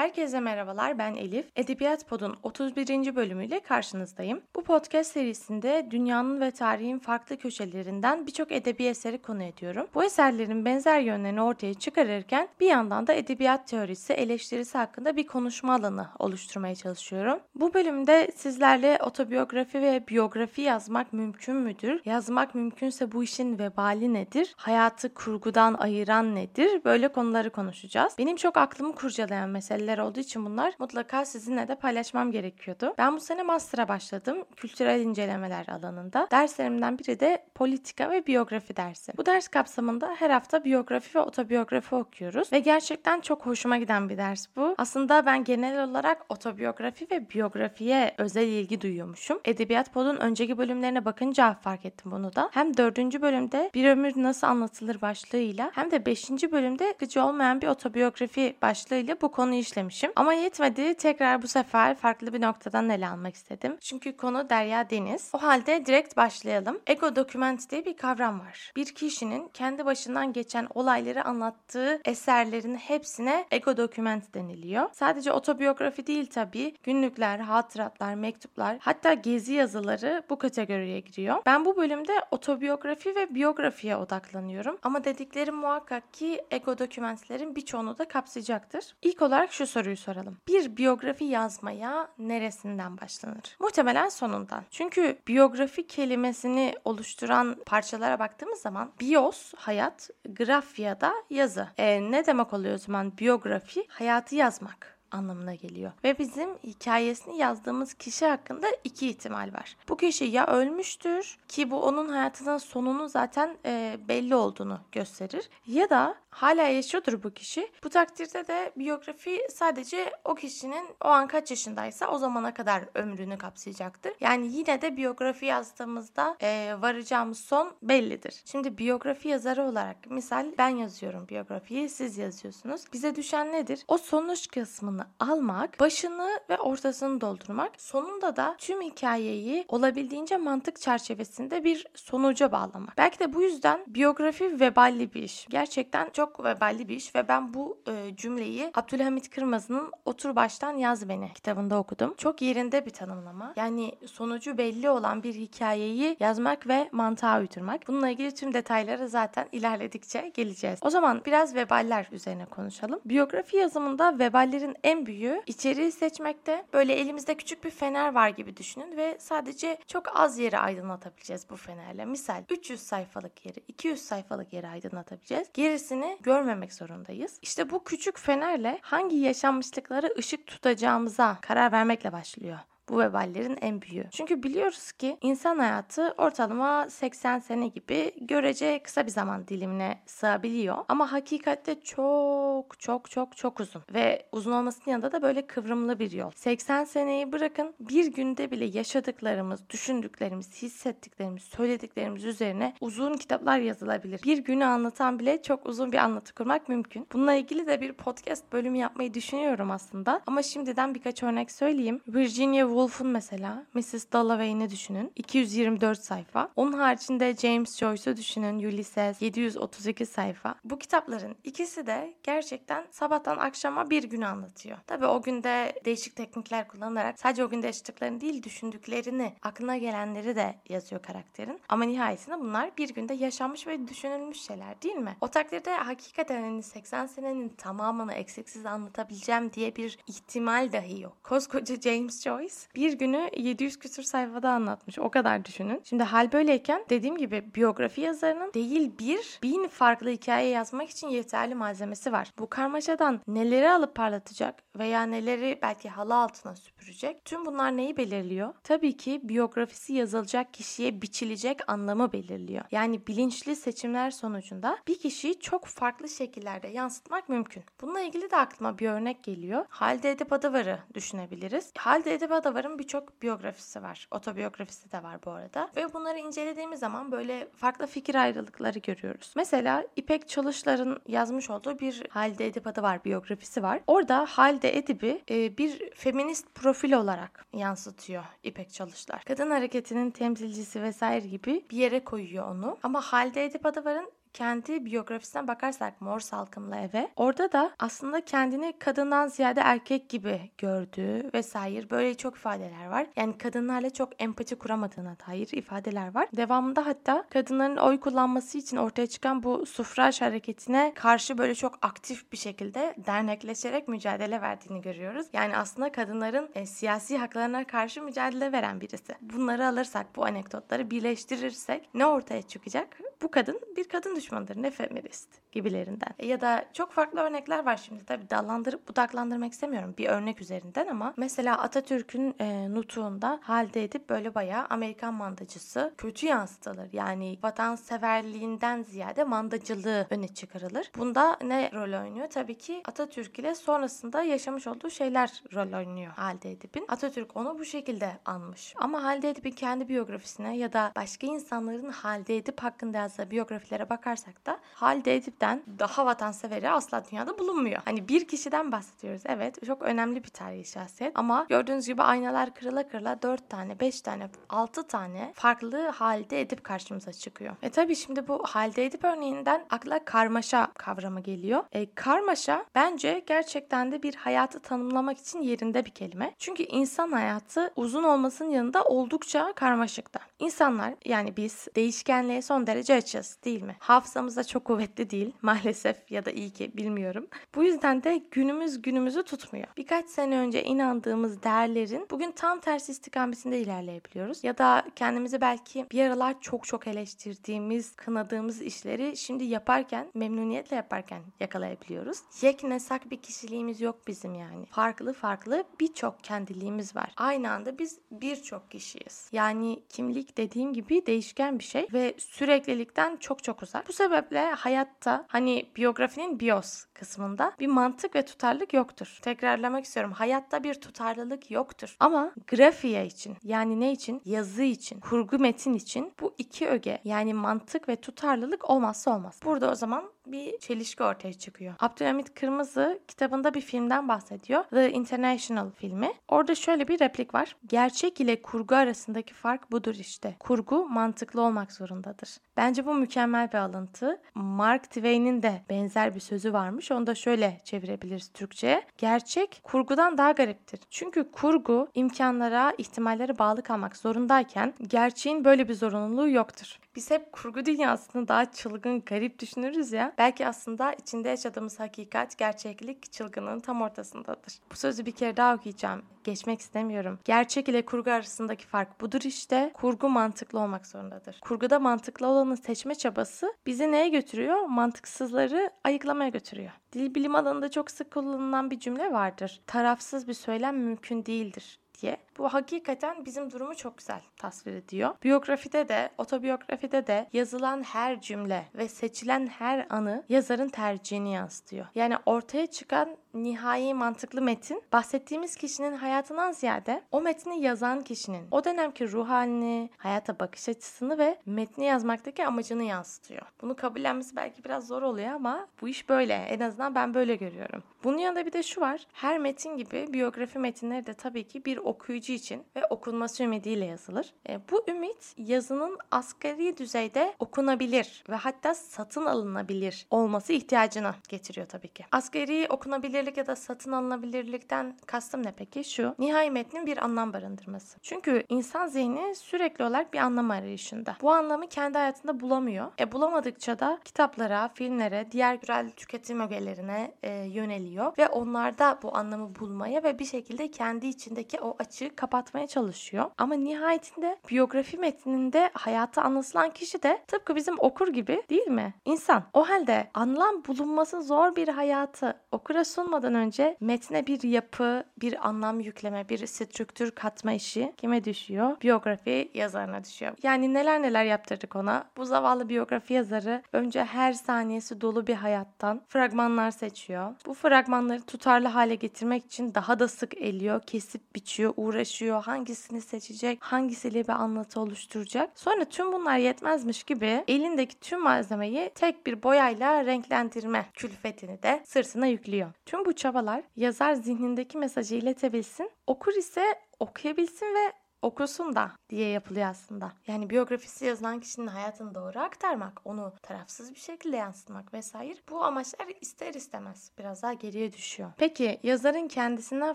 Herkese merhabalar ben Elif. Edebiyat Pod'un 31. bölümüyle karşınızdayım. Bu podcast serisinde dünyanın ve tarihin farklı köşelerinden birçok edebi eseri konu ediyorum. Bu eserlerin benzer yönlerini ortaya çıkarırken bir yandan da edebiyat teorisi, eleştirisi hakkında bir konuşma alanı oluşturmaya çalışıyorum. Bu bölümde sizlerle otobiyografi ve biyografi yazmak mümkün müdür? Yazmak mümkünse bu işin vebali nedir? Hayatı kurgudan ayıran nedir? Böyle konuları konuşacağız. Benim çok aklımı kurcalayan meseleler olduğu için bunlar mutlaka sizinle de paylaşmam gerekiyordu. Ben bu sene master'a başladım. Kültürel incelemeler alanında. Derslerimden biri de politika ve biyografi dersi. Bu ders kapsamında her hafta biyografi ve otobiyografi okuyoruz ve gerçekten çok hoşuma giden bir ders bu. Aslında ben genel olarak otobiyografi ve biyografiye özel ilgi duyuyormuşum. Edebiyat Pod'un önceki bölümlerine bakınca fark ettim bunu da. Hem dördüncü bölümde bir ömür nasıl anlatılır başlığıyla hem de beşinci bölümde gıcı olmayan bir otobiyografi başlığıyla bu konuyu işlemişim. Ama yetmedi. Tekrar bu sefer farklı bir noktadan ele almak istedim. Çünkü konu Derya Deniz. O halde direkt başlayalım. Ego document diye bir kavram var. Bir kişinin kendi başından geçen olayları anlattığı eserlerin hepsine ego document deniliyor. Sadece otobiyografi değil tabii. Günlükler, hatıratlar, mektuplar hatta gezi yazıları bu kategoriye giriyor. Ben bu bölümde otobiyografi ve biyografiye odaklanıyorum. Ama dediklerim muhakkak ki ego dokümentlerin birçoğunu da kapsayacaktır. İlk olarak şu soruyu soralım. Bir biyografi yazmaya neresinden başlanır? Muhtemelen sonundan. Çünkü biyografi kelimesini oluşturan parçalara baktığımız zaman bios, hayat, grafya da yazı. E, ne demek oluyor o zaman biyografi? Hayatı yazmak anlamına geliyor. Ve bizim hikayesini yazdığımız kişi hakkında iki ihtimal var. Bu kişi ya ölmüştür ki bu onun hayatının sonunu zaten e, belli olduğunu gösterir ya da hala yaşıyordur bu kişi. Bu takdirde de biyografi sadece o kişinin o an kaç yaşındaysa o zamana kadar ömrünü kapsayacaktır. Yani yine de biyografi yazdığımızda e, varacağımız son bellidir. Şimdi biyografi yazarı olarak misal ben yazıyorum biyografiyi siz yazıyorsunuz. Bize düşen nedir? O sonuç kısmını almak, başını ve ortasını doldurmak. Sonunda da tüm hikayeyi olabildiğince mantık çerçevesinde bir sonuca bağlamak. Belki de bu yüzden biyografi veballi bir iş. Gerçekten çok veballi bir iş ve ben bu e, cümleyi Abdülhamit Kırmazı'nın Otur Baştan Yaz Beni kitabında okudum. Çok yerinde bir tanımlama. Yani sonucu belli olan bir hikayeyi yazmak ve mantığa uydurmak. Bununla ilgili tüm detaylara zaten ilerledikçe geleceğiz. O zaman biraz veballer üzerine konuşalım. Biyografi yazımında veballerin en büyüğü içeriği seçmekte. Böyle elimizde küçük bir fener var gibi düşünün ve sadece çok az yeri aydınlatabileceğiz bu fenerle. Misal 300 sayfalık yeri, 200 sayfalık yeri aydınlatabileceğiz. Gerisini görmemek zorundayız. İşte bu küçük fenerle hangi yaşanmışlıklara ışık tutacağımıza karar vermekle başlıyor bu veballerin en büyüğü. Çünkü biliyoruz ki insan hayatı ortalama 80 sene gibi görece kısa bir zaman dilimine sığabiliyor. Ama hakikatte çok çok çok çok uzun. Ve uzun olmasının yanında da böyle kıvrımlı bir yol. 80 seneyi bırakın bir günde bile yaşadıklarımız, düşündüklerimiz, hissettiklerimiz, söylediklerimiz üzerine uzun kitaplar yazılabilir. Bir günü anlatan bile çok uzun bir anlatı kurmak mümkün. Bununla ilgili de bir podcast bölümü yapmayı düşünüyorum aslında. Ama şimdiden birkaç örnek söyleyeyim. Virginia Woolf Woolf'un mesela Mrs. Dalloway'ini düşünün. 224 sayfa. Onun haricinde James Joyce'u düşünün. Ulysses 732 sayfa. Bu kitapların ikisi de gerçekten sabahtan akşama bir günü anlatıyor. Tabi o günde değişik teknikler kullanarak sadece o günde yaşadıklarını değil düşündüklerini, aklına gelenleri de yazıyor karakterin. Ama nihayetinde bunlar bir günde yaşanmış ve düşünülmüş şeyler değil mi? O takdirde hakikaten hani 80 senenin tamamını eksiksiz anlatabileceğim diye bir ihtimal dahi yok. Koskoca James Joyce bir günü 700 küsur sayfada anlatmış. O kadar düşünün. Şimdi hal böyleyken dediğim gibi biyografi yazarının değil bir bin farklı hikaye yazmak için yeterli malzemesi var. Bu karmaşadan neleri alıp parlatacak veya neleri belki halı altına süpürecek? Tüm bunlar neyi belirliyor? Tabii ki biyografisi yazılacak kişiye biçilecek anlamı belirliyor. Yani bilinçli seçimler sonucunda bir kişiyi çok farklı şekillerde yansıtmak mümkün. Bununla ilgili de aklıma bir örnek geliyor. Halide Edip Adıvar'ı düşünebiliriz. Halide Edip yazarın birçok biyografisi var. Otobiyografisi de var bu arada. Ve bunları incelediğimiz zaman böyle farklı fikir ayrılıkları görüyoruz. Mesela İpek Çalışlar'ın yazmış olduğu bir Halide Edip adı var, biyografisi var. Orada Halide Edip'i e, bir feminist profil olarak yansıtıyor İpek Çalışlar. Kadın hareketinin temsilcisi vesaire gibi bir yere koyuyor onu. Ama Halide Edip Adıvar'ın kendi biyografisine bakarsak Mor Salkımlı Eve orada da aslında kendini kadından ziyade erkek gibi gördüğü vesaire böyle çok ifadeler var. Yani kadınlarla çok empati kuramadığına dair ifadeler var. Devamında hatta kadınların oy kullanması için ortaya çıkan bu sufraj hareketine karşı böyle çok aktif bir şekilde dernekleşerek mücadele verdiğini görüyoruz. Yani aslında kadınların e, siyasi haklarına karşı mücadele veren birisi. Bunları alırsak, bu anekdotları birleştirirsek ne ortaya çıkacak? Bu kadın bir kadın düşmanıdır, ne feminist gibilerinden. E, ya da çok farklı örnekler var şimdi tabii dallandırıp budaklandırmak istemiyorum bir örnek üzerinden ama mesela Atatürk'ün e, nutuğunda halde edip böyle bayağı Amerikan mandacısı kötü yansıtılır. Yani vatanseverliğinden ziyade mandacılığı öne çıkarılır. Bunda ne rol oynuyor? Tabii ki Atatürk ile sonrasında yaşamış olduğu şeyler rol oynuyor Halide Edip'in. Atatürk onu bu şekilde anmış. Ama Halide Edip'in kendi biyografisine ya da başka insanların Halide Edip hakkında yazdığı biyografilere bakarsak da Halide Edip'ten daha vatanseveri asla dünyada bulunmuyor. Hani bir kişiden bahsediyoruz. Evet çok önemli bir tarihi şahsiyet ama gördüğünüz gibi aynalar kırıla kırıla 4 tane, 5 tane, 6 tane farklı Halide Edip karşımıza çıkıyor. E tabii şimdi bu Halide Edip örneğinden akla karmaşa kavramı geliyor. E, karmaşa bence gerçekten de bir hayatı tanımlamak için yerinde bir kelime. Çünkü insan hayatı uzun olmasının yanında oldukça karmaşık da. İnsanlar yani biz değişkenliğe son derece açız değil mi? Hafızamız da çok kuvvetli değil maalesef ya da iyi ki bilmiyorum. Bu yüzden de günümüz günümüzü tutmuyor. Birkaç sene önce inandığımız değerlerin bugün tam tersi istikametinde ilerleyebiliyoruz. Ya da kendimizi belki bir aralar çok çok eleştirdiğimiz, kınadığımız işleri şimdi yaparken, memnuniyetle yaparken yakalayabiliyoruz. Yeknesak bir kişiliğimiz yok bizim yani. Farklı farklı birçok kendiliğimiz var. Aynı anda biz birçok kişiyiz. Yani kimlik dediğim gibi değişken bir şey ve süreklilikten çok çok uzak. Bu sebeple hayatta hani biyografinin bios kısmında bir mantık ve tutarlılık yoktur. Tekrarlamak istiyorum. Hayatta bir tutarlılık yoktur. Ama grafiye için yani ne için? Yazı için, kurgu metin için bu iki öge yani mantık ve tutarlılık olmazsa olmaz. Burada o zaman bir çelişki ortaya çıkıyor. Abdülhamit Kırmızı kitabında bir filmden bahsediyor. The International filmi. Orada şöyle bir replik var. Gerçek ile kurgu arasındaki fark budur işte. Kurgu mantıklı olmak zorundadır. Bence bu mükemmel bir alıntı. Mark Twain'in de benzer bir sözü varmış. Onu da şöyle çevirebiliriz Türkçe'ye. Gerçek kurgudan daha gariptir. Çünkü kurgu imkanlara, ihtimallere bağlı kalmak zorundayken gerçeğin böyle bir zorunluluğu yoktur. Biz hep kurgu dünyasını daha çılgın, garip düşünürüz ya. Belki aslında içinde yaşadığımız hakikat, gerçeklik çılgınlığın tam ortasındadır. Bu sözü bir kere daha okuyacağım. Geçmek istemiyorum. Gerçek ile kurgu arasındaki fark budur işte. Kurgu mantıklı olmak zorundadır. Kurguda mantıklı olanı seçme çabası bizi neye götürüyor? Mantıksızları ayıklamaya götürüyor. Dil bilim alanında çok sık kullanılan bir cümle vardır. Tarafsız bir söylem mümkün değildir diye. Bu hakikaten bizim durumu çok güzel tasvir ediyor. Biyografide de, otobiyografide de yazılan her cümle ve seçilen her anı yazarın tercihini yansıtıyor. Yani ortaya çıkan nihai mantıklı metin bahsettiğimiz kişinin hayatından ziyade o metni yazan kişinin o dönemki ruh halini, hayata bakış açısını ve metni yazmaktaki amacını yansıtıyor. Bunu kabullenmesi belki biraz zor oluyor ama bu iş böyle. En azından ben böyle görüyorum. Bunun yanında bir de şu var. Her metin gibi biyografi metinleri de tabii ki bir okuyucu için ve okunması ümidiyle yazılır. E, bu ümit yazının asgari düzeyde okunabilir ve hatta satın alınabilir olması ihtiyacını getiriyor tabii ki. Asgari okunabilirlik ya da satın alınabilirlikten kastım ne peki? Şu, nihai metnin bir anlam barındırması. Çünkü insan zihni sürekli olarak bir anlam arayışında. Bu anlamı kendi hayatında bulamıyor. E bulamadıkça da kitaplara, filmlere, diğer kültürel tüketim ögelerine e, yöneliyor ve onlarda bu anlamı bulmaya ve bir şekilde kendi içindeki o açığı kapatmaya çalışıyor. Ama nihayetinde biyografi metninde hayatı anlatılan kişi de tıpkı bizim okur gibi değil mi? İnsan. O halde anlam bulunması zor bir hayatı okura sunmadan önce metne bir yapı, bir anlam yükleme, bir strüktür katma işi kime düşüyor? Biyografi yazarına düşüyor. Yani neler neler yaptırdık ona. Bu zavallı biyografi yazarı önce her saniyesi dolu bir hayattan fragmanlar seçiyor. Bu fragmanları tutarlı hale getirmek için daha da sık eliyor, kesip biçiyor, uğraşıyor. Hangisini seçecek, hangisiyle bir anlatı oluşturacak. Sonra tüm bunlar yetmezmiş gibi elindeki tüm malzemeyi tek bir boyayla renklendirme külfetini de sırtına yüklüyor. Tüm bu çabalar yazar zihnindeki mesajı iletebilsin, okur ise okuyabilsin ve okusun da diye yapılıyor aslında. Yani biyografisi yazılan kişinin hayatını doğru aktarmak, onu tarafsız bir şekilde yansıtmak vesaire bu amaçlar ister istemez biraz daha geriye düşüyor. Peki yazarın kendisinden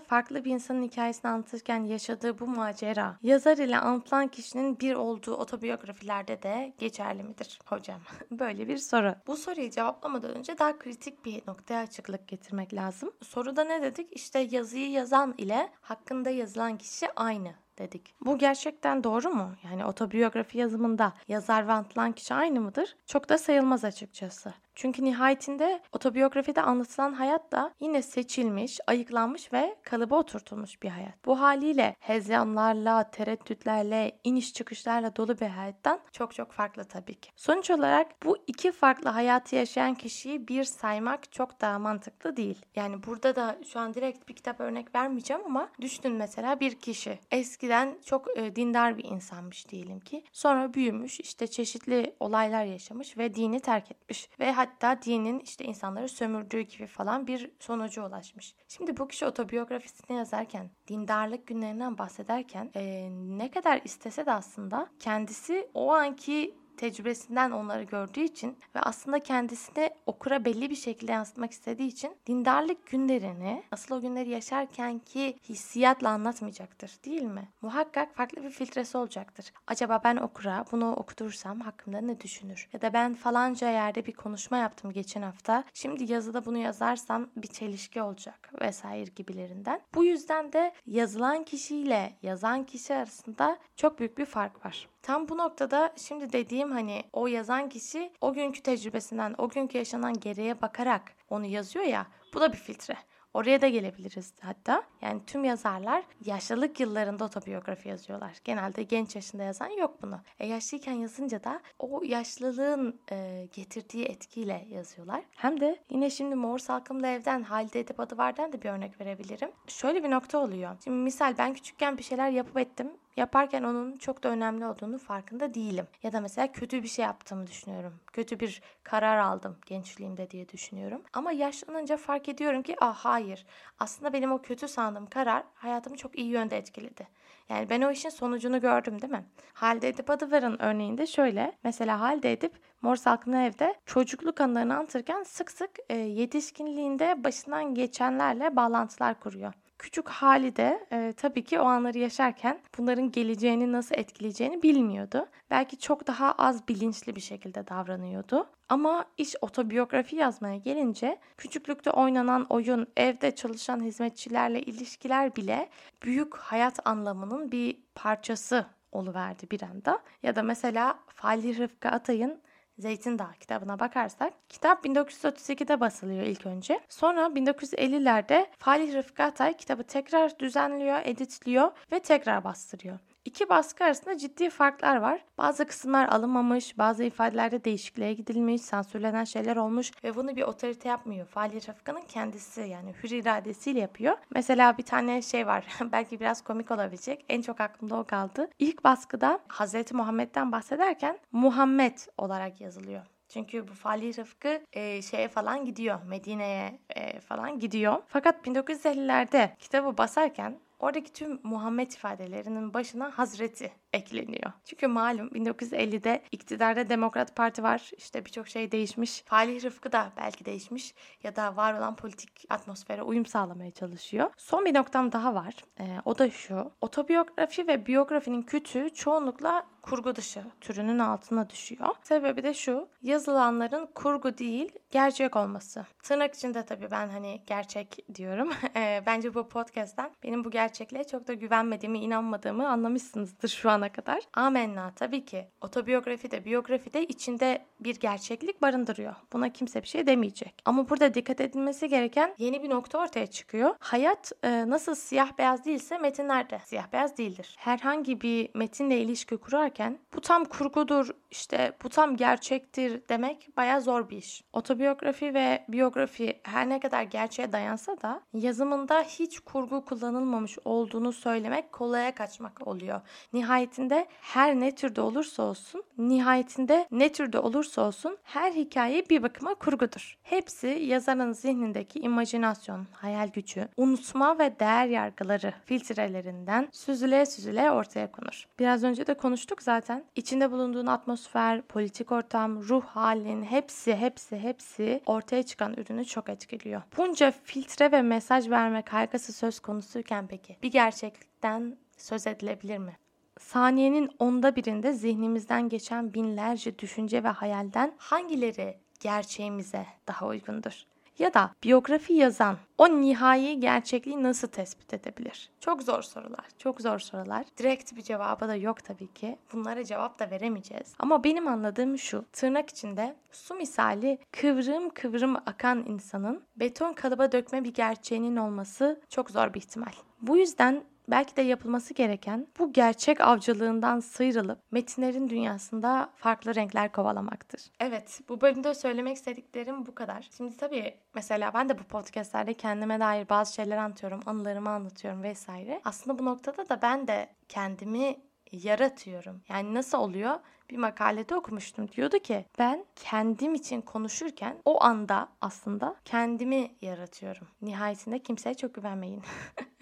farklı bir insanın hikayesini anlatırken yaşadığı bu macera yazar ile anlatılan kişinin bir olduğu otobiyografilerde de geçerli midir hocam? Böyle bir soru. Bu soruyu cevaplamadan önce daha kritik bir noktaya açıklık getirmek lazım. Soruda ne dedik? İşte yazıyı yazan ile hakkında yazılan kişi aynı dedik. Bu gerçekten doğru mu? Yani otobiyografi yazımında yazar ve anlatılan kişi aynı mıdır? Çok da sayılmaz açıkçası. Çünkü nihayetinde otobiyografide anlatılan hayat da yine seçilmiş, ayıklanmış ve kalıba oturtulmuş bir hayat. Bu haliyle hezeyanlarla, tereddütlerle, iniş çıkışlarla dolu bir hayattan çok çok farklı tabii ki. Sonuç olarak bu iki farklı hayatı yaşayan kişiyi bir saymak çok daha mantıklı değil. Yani burada da şu an direkt bir kitap örnek vermeyeceğim ama düşünün mesela bir kişi eskiden çok e, dindar bir insanmış diyelim ki. Sonra büyümüş, işte çeşitli olaylar yaşamış ve dini terk etmiş ve hatta dinin işte insanları sömürdüğü gibi falan bir sonuca ulaşmış. Şimdi bu kişi otobiyografisini yazarken, dindarlık günlerinden bahsederken e, ne kadar istese de aslında kendisi o anki tecrübesinden onları gördüğü için ve aslında kendisini okura belli bir şekilde yansıtmak istediği için dindarlık günlerini asıl o günleri yaşarken ki hissiyatla anlatmayacaktır değil mi? Muhakkak farklı bir filtresi olacaktır. Acaba ben okura bunu okutursam hakkımda ne düşünür? Ya da ben falanca yerde bir konuşma yaptım geçen hafta. Şimdi yazıda bunu yazarsam bir çelişki olacak vesaire gibilerinden. Bu yüzden de yazılan kişiyle yazan kişi arasında çok büyük bir fark var. Tam bu noktada şimdi dediğim hani o yazan kişi o günkü tecrübesinden, o günkü yaşanan geriye bakarak onu yazıyor ya bu da bir filtre. Oraya da gelebiliriz hatta. Yani tüm yazarlar yaşlılık yıllarında otobiyografi yazıyorlar. Genelde genç yaşında yazan yok bunu. E yaşlıyken yazınca da o yaşlılığın e, getirdiği etkiyle yazıyorlar. Hem de yine şimdi Mor Salkımlı Ev'den Halide Edip Adıvar'dan da bir örnek verebilirim. Şöyle bir nokta oluyor. Şimdi misal ben küçükken bir şeyler yapıp ettim yaparken onun çok da önemli olduğunu farkında değilim. Ya da mesela kötü bir şey yaptığımı düşünüyorum. Kötü bir karar aldım gençliğimde diye düşünüyorum. Ama yaşlanınca fark ediyorum ki ah hayır. Aslında benim o kötü sandığım karar hayatımı çok iyi yönde etkiledi. Yani ben o işin sonucunu gördüm değil mi? Halide Edip Adıvar'ın örneğinde şöyle. Mesela Halide Edip Mor Salkımlı Ev'de çocukluk anılarını anlatırken sık sık e, yetişkinliğinde başından geçenlerle bağlantılar kuruyor. Küçük hali de e, tabii ki o anları yaşarken bunların geleceğini nasıl etkileyeceğini bilmiyordu. Belki çok daha az bilinçli bir şekilde davranıyordu. Ama iş otobiyografi yazmaya gelince küçüklükte oynanan oyun, evde çalışan hizmetçilerle ilişkiler bile büyük hayat anlamının bir parçası oluverdi bir anda. Ya da mesela Fali Rıfkı Atay'ın Zeytin Dağı kitabına bakarsak kitap 1932'de basılıyor ilk önce. Sonra 1950'lerde Falih Rıfkı Atay kitabı tekrar düzenliyor, editliyor ve tekrar bastırıyor. İki baskı arasında ciddi farklar var. Bazı kısımlar alınmamış, bazı ifadelerde değişikliğe gidilmiş, sansürlenen şeyler olmuş ve bunu bir otorite yapmıyor. Fahri Rıfkı'nın kendisi yani hür iradesiyle yapıyor. Mesela bir tane şey var. belki biraz komik olabilecek. En çok aklımda o kaldı. İlk baskıda Hazreti Muhammed'den bahsederken Muhammed olarak yazılıyor. Çünkü bu Fali Rıfkı e, şeye falan gidiyor. Medine'ye e, falan gidiyor. Fakat 1950'lerde kitabı basarken Oradaki tüm Muhammed ifadelerinin başına Hazreti ekleniyor. Çünkü malum 1950'de iktidarda Demokrat Parti var. İşte birçok şey değişmiş. Falih Rıfkı da belki değişmiş ya da var olan politik atmosfere uyum sağlamaya çalışıyor. Son bir noktam daha var. Ee, o da şu. Otobiyografi ve biyografinin kütüğü çoğunlukla kurgu dışı türünün altına düşüyor. Sebebi de şu. Yazılanların kurgu değil, gerçek olması. Tırnak içinde tabii ben hani gerçek diyorum. Ee, bence bu podcast'ten benim bu gerçekliğe çok da güvenmediğimi, inanmadığımı anlamışsınızdır şu ana kadar. Amenna tabii ki. Otobiyografi de biyografi de içinde bir gerçeklik barındırıyor. Buna kimse bir şey demeyecek. Ama burada dikkat edilmesi gereken yeni bir nokta ortaya çıkıyor. Hayat e, nasıl siyah beyaz değilse metinler de siyah beyaz değildir. Herhangi bir metinle ilişki kurarken bu tam kurgudur işte bu tam gerçektir demek bayağı zor bir iş. Otobiyografi ve biyografi her ne kadar gerçeğe dayansa da yazımında hiç kurgu kullanılmamış olduğunu söylemek kolaya kaçmak oluyor. Nihayetinde her ne türde olursa olsun, nihayetinde ne türde olursa olsun her hikaye bir bakıma kurgudur. Hepsi yazarın zihnindeki imajinasyon, hayal gücü, unutma ve değer yargıları filtrelerinden süzüle süzüle ortaya konur. Biraz önce de konuştuk zaten. İçinde bulunduğun atmosfer, politik ortam, ruh halin hepsi hepsi hepsi ortaya çıkan ürünü çok etkiliyor. Bunca filtre ve mesaj verme kaygısı söz konusuyken peki bir gerçeklikten söz edilebilir mi? Saniyenin onda birinde zihnimizden geçen binlerce düşünce ve hayalden hangileri gerçeğimize daha uygundur? Ya da biyografi yazan o nihai gerçekliği nasıl tespit edebilir? Çok zor sorular, çok zor sorular. Direkt bir cevabı da yok tabii ki. Bunlara cevap da veremeyeceğiz. Ama benim anladığım şu, tırnak içinde su misali kıvrım kıvrım akan insanın beton kalıba dökme bir gerçeğinin olması çok zor bir ihtimal. Bu yüzden belki de yapılması gereken bu gerçek avcılığından sıyrılıp metinlerin dünyasında farklı renkler kovalamaktır. Evet, bu bölümde söylemek istediklerim bu kadar. Şimdi tabii mesela ben de bu podcastlerde kendime dair bazı şeyler anlatıyorum, anılarımı anlatıyorum vesaire. Aslında bu noktada da ben de kendimi yaratıyorum. Yani nasıl oluyor? Bir makalede okumuştum. Diyordu ki ben kendim için konuşurken o anda aslında kendimi yaratıyorum. Nihayetinde kimseye çok güvenmeyin.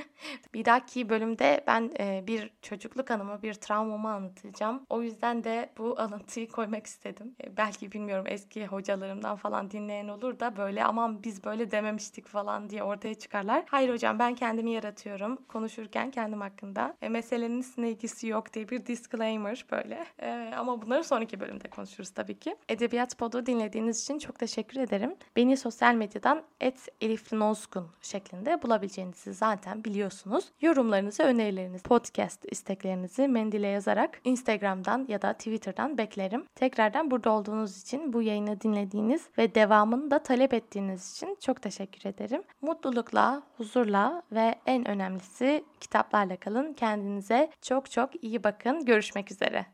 bir dahaki bölümde ben e, bir çocukluk anımı, bir travmamı anlatacağım. O yüzden de bu alıntıyı koymak istedim. E, belki bilmiyorum eski hocalarımdan falan dinleyen olur da böyle aman biz böyle dememiştik falan diye ortaya çıkarlar. Hayır hocam ben kendimi yaratıyorum. Konuşurken kendim hakkında. E, meselenin sizinle ilgisi yok diye bir disclaimer böyle. E, ama bunları sonraki bölümde konuşuruz tabii ki. Edebiyat Pod'u dinlediğiniz için çok teşekkür ederim. Beni sosyal medyadan et şeklinde bulabileceğinizi zaten biliyorsunuz. Yorumlarınızı, önerilerinizi, podcast isteklerinizi mendile yazarak Instagram'dan ya da Twitter'dan beklerim. Tekrardan burada olduğunuz için, bu yayını dinlediğiniz ve devamını da talep ettiğiniz için çok teşekkür ederim. Mutlulukla, huzurla ve en önemlisi kitaplarla kalın. Kendinize çok çok iyi bakın. Görüşmek üzere.